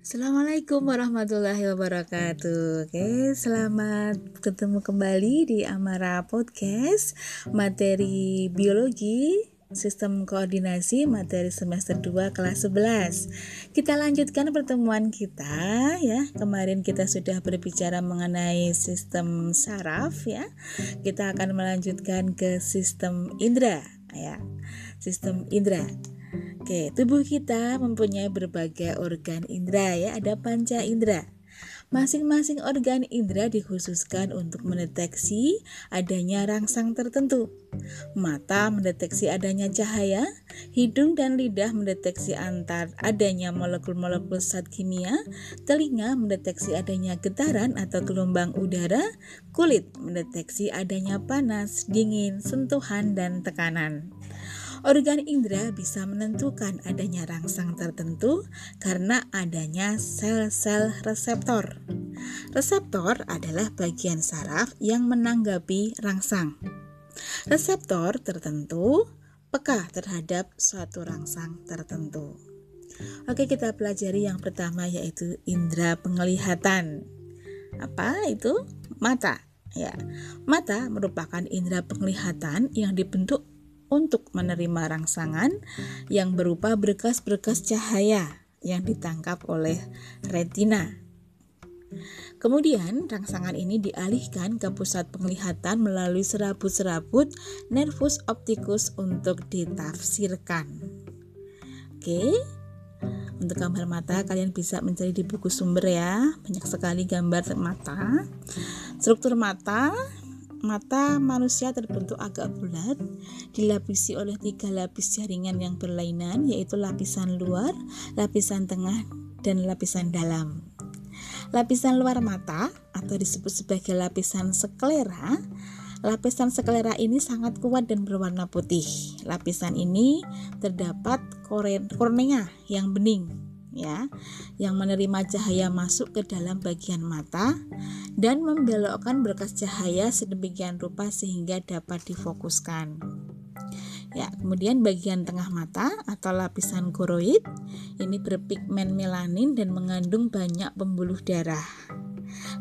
Assalamualaikum warahmatullahi wabarakatuh. Oke, selamat ketemu kembali di Amara Podcast materi biologi sistem koordinasi materi semester 2 kelas 11. Kita lanjutkan pertemuan kita ya. Kemarin kita sudah berbicara mengenai sistem saraf ya. Kita akan melanjutkan ke sistem indera ya. Sistem indera. Oke, tubuh kita mempunyai berbagai organ indera ya, ada panca indera. Masing-masing organ indera dikhususkan untuk mendeteksi adanya rangsang tertentu. Mata mendeteksi adanya cahaya, hidung dan lidah mendeteksi antar adanya molekul-molekul zat kimia, telinga mendeteksi adanya getaran atau gelombang udara, kulit mendeteksi adanya panas, dingin, sentuhan, dan tekanan. Organ indera bisa menentukan adanya rangsang tertentu karena adanya sel-sel reseptor. Reseptor adalah bagian saraf yang menanggapi rangsang. Reseptor tertentu peka terhadap suatu rangsang tertentu. Oke, kita pelajari yang pertama yaitu indera penglihatan. Apa itu? Mata. Ya, mata merupakan indera penglihatan yang dibentuk untuk menerima rangsangan yang berupa berkas-berkas cahaya yang ditangkap oleh retina. Kemudian, rangsangan ini dialihkan ke pusat penglihatan melalui serabut-serabut nervus opticus untuk ditafsirkan. Oke, untuk gambar mata kalian bisa mencari di buku sumber ya, banyak sekali gambar mata. Struktur mata Mata manusia terbentuk agak bulat, dilapisi oleh tiga lapis jaringan yang berlainan, yaitu lapisan luar, lapisan tengah, dan lapisan dalam. Lapisan luar mata, atau disebut sebagai lapisan sklera, lapisan sklera ini sangat kuat dan berwarna putih. Lapisan ini terdapat kornea yang bening ya yang menerima cahaya masuk ke dalam bagian mata dan membelokkan berkas cahaya sedemikian rupa sehingga dapat difokuskan. Ya, kemudian bagian tengah mata atau lapisan koroid ini berpigmen melanin dan mengandung banyak pembuluh darah.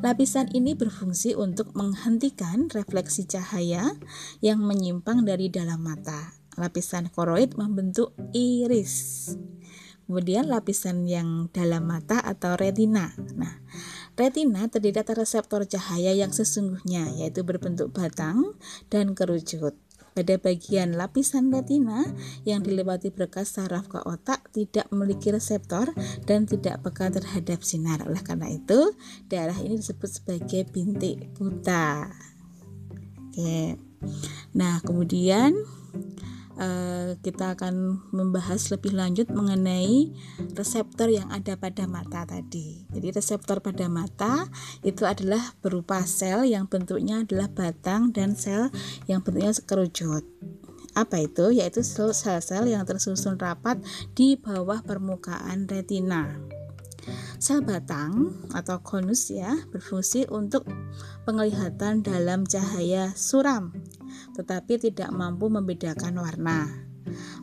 Lapisan ini berfungsi untuk menghentikan refleksi cahaya yang menyimpang dari dalam mata. Lapisan koroid membentuk iris. Kemudian lapisan yang dalam mata atau retina. Nah, retina terdiri atas reseptor cahaya yang sesungguhnya yaitu berbentuk batang dan kerucut. Pada bagian lapisan retina yang dilewati berkas saraf ke otak tidak memiliki reseptor dan tidak peka terhadap sinar. Oleh karena itu, daerah ini disebut sebagai bintik buta. Oke. Nah, kemudian Eh, kita akan membahas lebih lanjut mengenai reseptor yang ada pada mata tadi. Jadi reseptor pada mata itu adalah berupa sel yang bentuknya adalah batang dan sel yang bentuknya kerucut. Apa itu? Yaitu sel-sel yang tersusun rapat di bawah permukaan retina. Sel batang atau konus ya berfungsi untuk penglihatan dalam cahaya suram tetapi tidak mampu membedakan warna.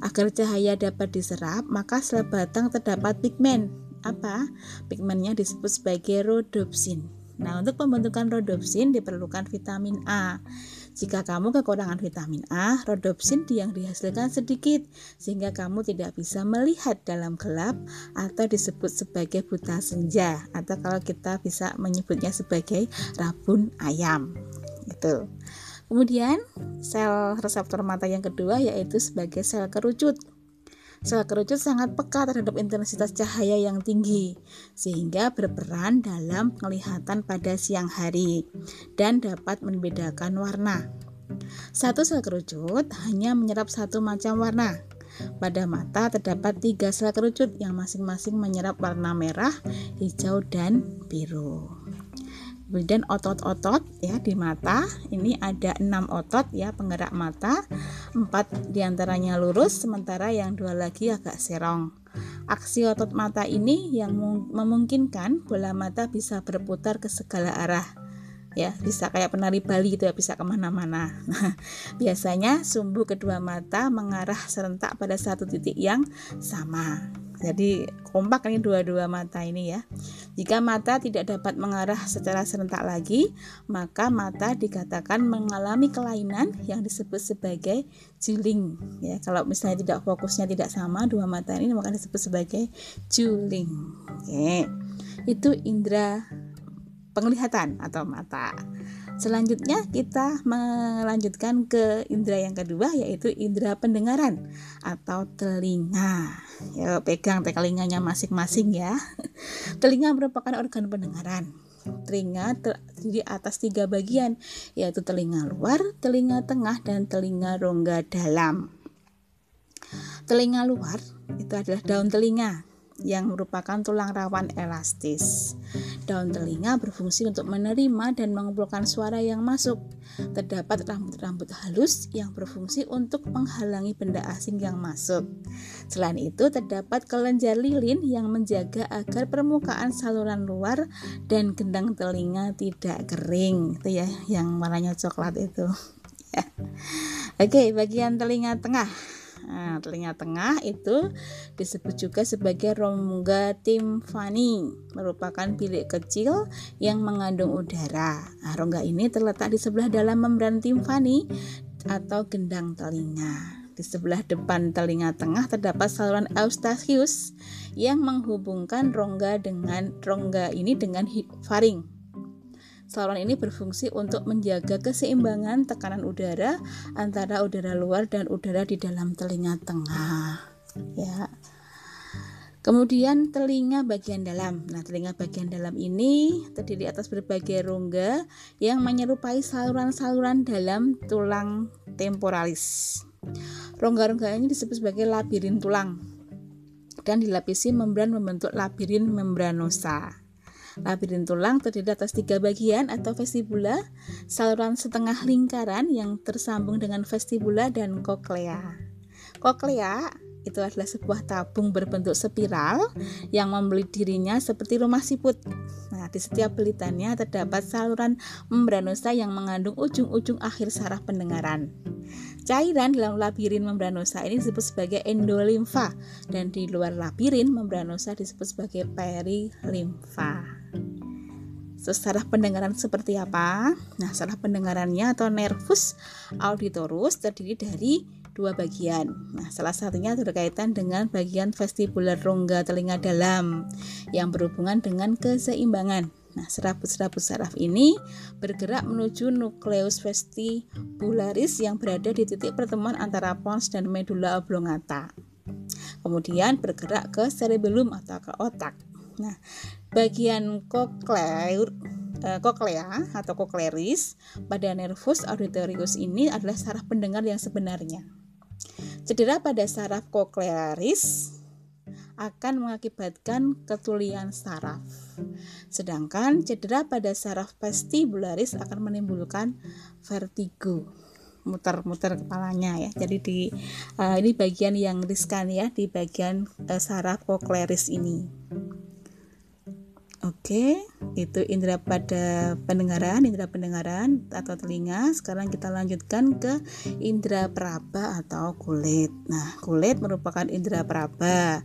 Agar cahaya dapat diserap, maka sel batang terdapat pigmen. Apa? Pigmennya disebut sebagai rhodopsin. Nah, untuk pembentukan rhodopsin diperlukan vitamin A. Jika kamu kekurangan vitamin A, rhodopsin yang dihasilkan sedikit sehingga kamu tidak bisa melihat dalam gelap atau disebut sebagai buta senja atau kalau kita bisa menyebutnya sebagai rabun ayam. Itu. Kemudian sel reseptor mata yang kedua yaitu sebagai sel kerucut. Sel kerucut sangat peka terhadap intensitas cahaya yang tinggi sehingga berperan dalam penglihatan pada siang hari dan dapat membedakan warna. Satu sel kerucut hanya menyerap satu macam warna. Pada mata terdapat tiga sel kerucut yang masing-masing menyerap warna merah, hijau, dan biru. Kemudian otot-otot ya di mata. Ini ada enam otot ya penggerak mata, empat di antaranya lurus sementara yang dua lagi agak serong. Aksi otot mata ini yang memungkinkan bola mata bisa berputar ke segala arah. Ya bisa kayak penari Bali itu ya bisa ke mana-mana. Nah, biasanya sumbu kedua mata mengarah serentak pada satu titik yang sama Jadi kompak ini dua-dua mata ini ya. Jika mata tidak dapat mengarah secara serentak lagi, maka mata dikatakan mengalami kelainan yang disebut sebagai juling. Ya, kalau misalnya tidak fokusnya tidak sama dua mata ini maka disebut sebagai juling. Oke. Itu indera penglihatan atau mata. Selanjutnya kita melanjutkan ke indera yang kedua yaitu indera pendengaran atau telinga. Ya, pegang telinganya masing-masing ya. Telinga merupakan organ pendengaran. Telinga terdiri atas tiga bagian yaitu telinga luar, telinga tengah, dan telinga rongga dalam. Telinga luar itu adalah daun telinga yang merupakan tulang rawan elastis. Daun telinga berfungsi untuk menerima dan mengumpulkan suara yang masuk. Terdapat rambut-rambut halus yang berfungsi untuk menghalangi benda asing yang masuk. Selain itu, terdapat kelenjar lilin yang menjaga agar permukaan saluran luar dan gendang telinga tidak kering. Itu ya yang warnanya coklat itu. Ya. Oke, bagian telinga tengah. Nah, telinga tengah itu disebut juga sebagai rongga timfani, merupakan bilik kecil yang mengandung udara. Nah, rongga ini terletak di sebelah dalam membran timfani atau gendang telinga. Di sebelah depan telinga tengah terdapat saluran eustachius yang menghubungkan rongga dengan rongga ini dengan faring Saluran ini berfungsi untuk menjaga keseimbangan tekanan udara antara udara luar dan udara di dalam telinga tengah. Ya. Kemudian telinga bagian dalam. Nah, telinga bagian dalam ini terdiri atas berbagai rongga yang menyerupai saluran-saluran dalam tulang temporalis. Rongga-rongga ini disebut sebagai labirin tulang dan dilapisi membran membentuk labirin membranosa. Labirin tulang terdiri atas tiga bagian atau vestibula, saluran setengah lingkaran yang tersambung dengan vestibula dan koklea. Koklea itu adalah sebuah tabung berbentuk spiral yang membelit dirinya seperti rumah siput. Nah, di setiap belitannya terdapat saluran membranosa yang mengandung ujung-ujung akhir saraf pendengaran. Cairan dalam labirin membranosa ini disebut sebagai endolimfa dan di luar labirin membranosa disebut sebagai perilimfa. So, saraf pendengaran seperti apa? Nah, saraf pendengarannya atau nervus auditorus terdiri dari dua bagian. Nah, salah satunya berkaitan dengan bagian vestibular rongga telinga dalam yang berhubungan dengan keseimbangan. Nah, serabut-serabut saraf ini bergerak menuju nukleus vestibularis yang berada di titik pertemuan antara pons dan medula oblongata. Kemudian bergerak ke cerebellum atau ke otak. Nah, bagian kokleur koklea eh, atau kokleris pada nervus auditorius ini adalah saraf pendengar yang sebenarnya. Cedera pada saraf koklearis akan mengakibatkan ketulian saraf. Sedangkan cedera pada saraf vestibularis akan menimbulkan vertigo muter-muter kepalanya ya. Jadi di uh, ini bagian yang riskan ya di bagian uh, saraf koklearis ini. Oke, itu indera pada pendengaran, indera pendengaran atau telinga. Sekarang kita lanjutkan ke indera peraba atau kulit. Nah, kulit merupakan indera peraba.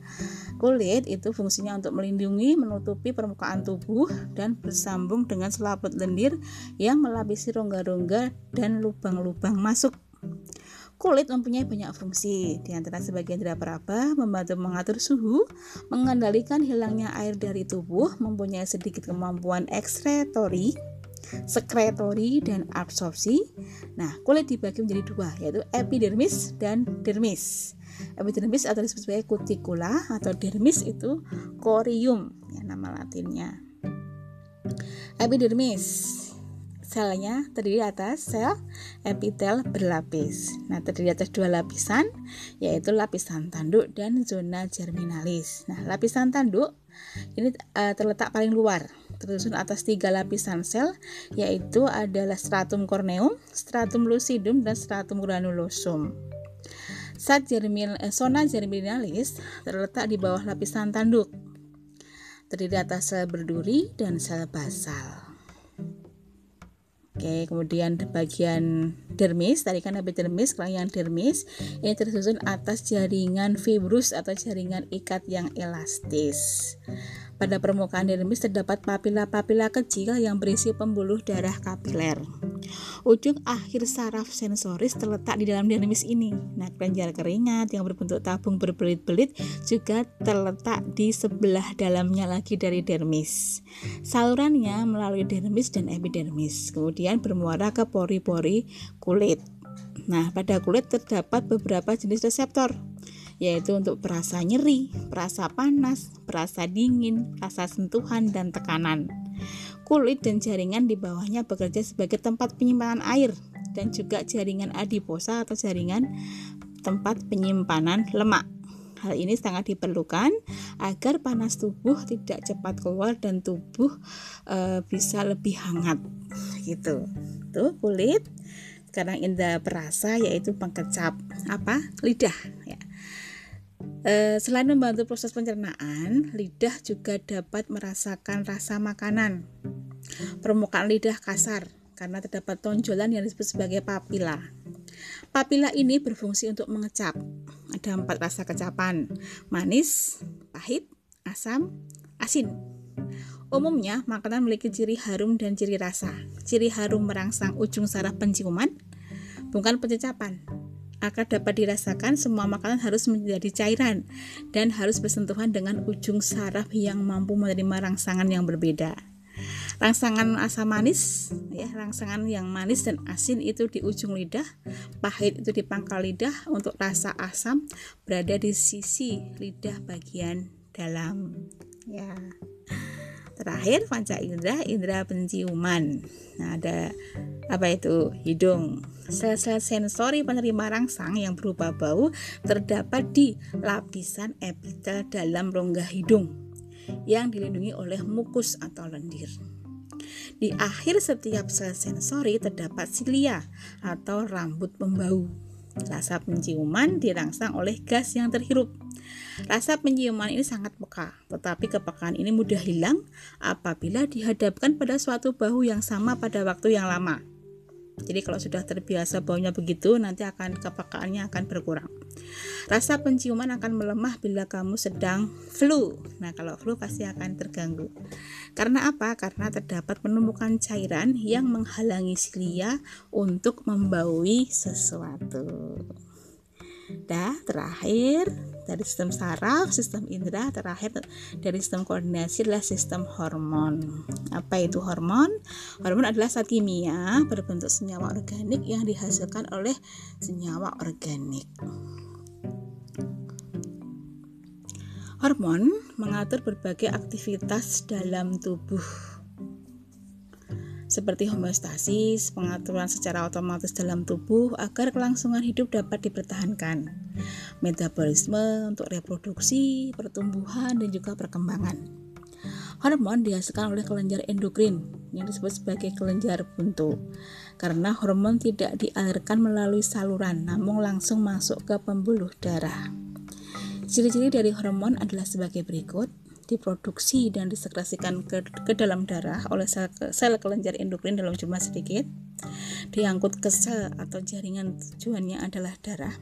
Kulit itu fungsinya untuk melindungi, menutupi permukaan tubuh dan bersambung dengan selaput lendir yang melapisi rongga-rongga dan lubang-lubang masuk. Kulit mempunyai banyak fungsi, di antara sebagian tidak peraba, membantu mengatur suhu, mengendalikan hilangnya air dari tubuh, mempunyai sedikit kemampuan ekskretori, sekretori, dan absorpsi. Nah, kulit dibagi menjadi dua, yaitu epidermis dan dermis. Epidermis atau disebut sebagai cuticula atau dermis itu corium, ya nama latinnya. Epidermis selnya terdiri atas sel epitel berlapis. Nah, terdiri atas dua lapisan, yaitu lapisan tanduk dan zona germinalis. Nah, lapisan tanduk ini uh, terletak paling luar, tersusun atas tiga lapisan sel, yaitu adalah stratum corneum, stratum lucidum, dan stratum granulosum. Saat germin, eh, zona germinalis terletak di bawah lapisan tanduk, terdiri atas sel berduri dan sel basal. Oke, kemudian bagian dermis, tadi kan epidermis, kelainan dermis ini tersusun atas jaringan fibrus atau jaringan ikat yang elastis. Pada permukaan dermis terdapat papila-papila kecil yang berisi pembuluh darah kapiler. Ujung akhir saraf sensoris terletak di dalam dermis ini. Nah, kelenjar keringat yang berbentuk tabung berbelit-belit juga terletak di sebelah dalamnya lagi dari dermis. Salurannya melalui dermis dan epidermis, kemudian bermuara ke pori-pori kulit. Nah, pada kulit terdapat beberapa jenis reseptor yaitu untuk perasa nyeri, perasa panas, perasa dingin, rasa sentuhan, dan tekanan. Kulit dan jaringan di bawahnya bekerja sebagai tempat penyimpanan air dan juga jaringan adiposa atau jaringan tempat penyimpanan lemak. Hal ini sangat diperlukan agar panas tubuh tidak cepat keluar dan tubuh e, bisa lebih hangat. Gitu. Tuh kulit. Sekarang indera perasa yaitu pengkecap apa? Lidah ya. E, selain membantu proses pencernaan, lidah juga dapat merasakan rasa makanan. Permukaan lidah kasar karena terdapat tonjolan yang disebut sebagai papila. Papila ini berfungsi untuk mengecap. Ada empat rasa kecapan: manis, pahit, asam, asin. Umumnya, makanan memiliki ciri harum dan ciri rasa. Ciri harum merangsang ujung saraf penciuman, bukan pencecapan agar dapat dirasakan semua makanan harus menjadi cairan dan harus bersentuhan dengan ujung saraf yang mampu menerima rangsangan yang berbeda. Rangsangan asam manis, ya, rangsangan yang manis dan asin itu di ujung lidah, pahit itu di pangkal lidah, untuk rasa asam berada di sisi lidah bagian dalam. Ya. Terakhir panca indera, indera penciuman. Nah, ada apa itu? Hidung. Sel-sel sensori penerima rangsang yang berupa bau terdapat di lapisan epitel dalam rongga hidung yang dilindungi oleh mukus atau lendir. Di akhir setiap sel sensori terdapat silia atau rambut pembau. Rasa penciuman dirangsang oleh gas yang terhirup. Rasa penciuman ini sangat peka, tetapi kepekaan ini mudah hilang apabila dihadapkan pada suatu bahu yang sama pada waktu yang lama. Jadi kalau sudah terbiasa baunya begitu, nanti akan kepekaannya akan berkurang. Rasa penciuman akan melemah bila kamu sedang flu. Nah, kalau flu pasti akan terganggu. Karena apa? Karena terdapat penumpukan cairan yang menghalangi silia untuk membaui sesuatu. Dah, terakhir dari sistem saraf, sistem indera, terakhir dari sistem koordinasi adalah sistem hormon. Apa itu hormon? Hormon adalah zat kimia berbentuk senyawa organik yang dihasilkan oleh senyawa organik. Hormon mengatur berbagai aktivitas dalam tubuh seperti homeostasis, pengaturan secara otomatis dalam tubuh agar kelangsungan hidup dapat dipertahankan, metabolisme untuk reproduksi, pertumbuhan, dan juga perkembangan. Hormon dihasilkan oleh kelenjar endokrin yang disebut sebagai kelenjar buntu karena hormon tidak dialirkan melalui saluran namun langsung masuk ke pembuluh darah. Ciri-ciri dari hormon adalah sebagai berikut diproduksi dan disekresikan ke, ke dalam darah oleh sel, sel kelenjar endokrin dalam jumlah sedikit, diangkut ke sel atau jaringan tujuannya adalah darah,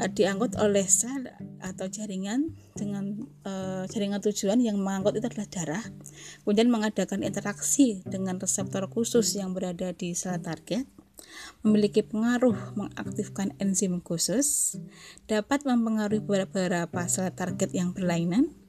eh, diangkut oleh sel atau jaringan dengan uh, jaringan tujuan yang mengangkut itu adalah darah, kemudian mengadakan interaksi dengan reseptor khusus yang berada di sel target, memiliki pengaruh mengaktifkan enzim khusus, dapat mempengaruhi beberapa sel target yang berlainan,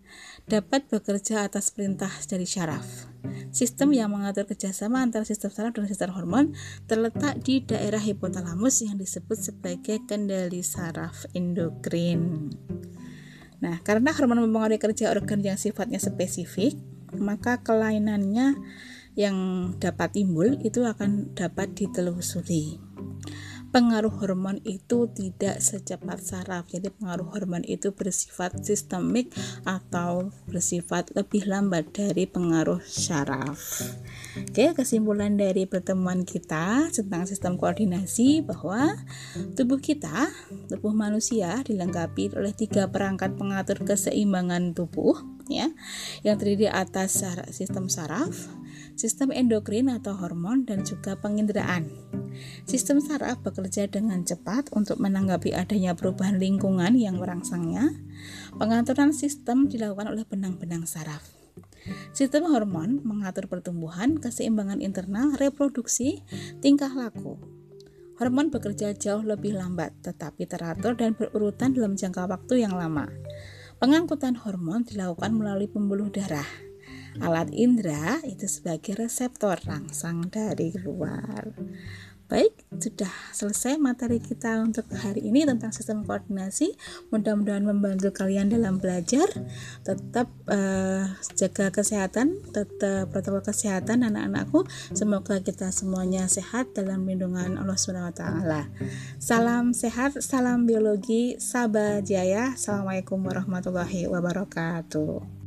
dapat bekerja atas perintah dari syaraf. Sistem yang mengatur kerjasama antara sistem saraf dan sistem hormon terletak di daerah hipotalamus yang disebut sebagai kendali saraf endokrin. Nah, karena hormon mempengaruhi kerja organ yang sifatnya spesifik, maka kelainannya yang dapat timbul itu akan dapat ditelusuri pengaruh hormon itu tidak secepat saraf. Jadi pengaruh hormon itu bersifat sistemik atau bersifat lebih lambat dari pengaruh saraf. Oke, kesimpulan dari pertemuan kita tentang sistem koordinasi bahwa tubuh kita, tubuh manusia dilengkapi oleh tiga perangkat pengatur keseimbangan tubuh ya, yang terdiri atas sistem saraf, sistem endokrin atau hormon, dan juga penginderaan. Sistem saraf bekerja dengan cepat untuk menanggapi adanya perubahan lingkungan yang merangsangnya. Pengaturan sistem dilakukan oleh benang-benang saraf. Sistem hormon mengatur pertumbuhan, keseimbangan internal, reproduksi, tingkah laku. Hormon bekerja jauh lebih lambat, tetapi teratur dan berurutan dalam jangka waktu yang lama. Pengangkutan hormon dilakukan melalui pembuluh darah. Alat indera itu sebagai reseptor rangsang dari luar. Baik, sudah selesai materi kita untuk hari ini tentang sistem koordinasi. Mudah-mudahan membantu kalian dalam belajar. Tetap uh, jaga kesehatan, tetap protokol kesehatan anak-anakku. Semoga kita semuanya sehat dalam lindungan Allah Subhanahu wa taala. Salam sehat, salam biologi, Sabah Jaya. Assalamualaikum warahmatullahi wabarakatuh.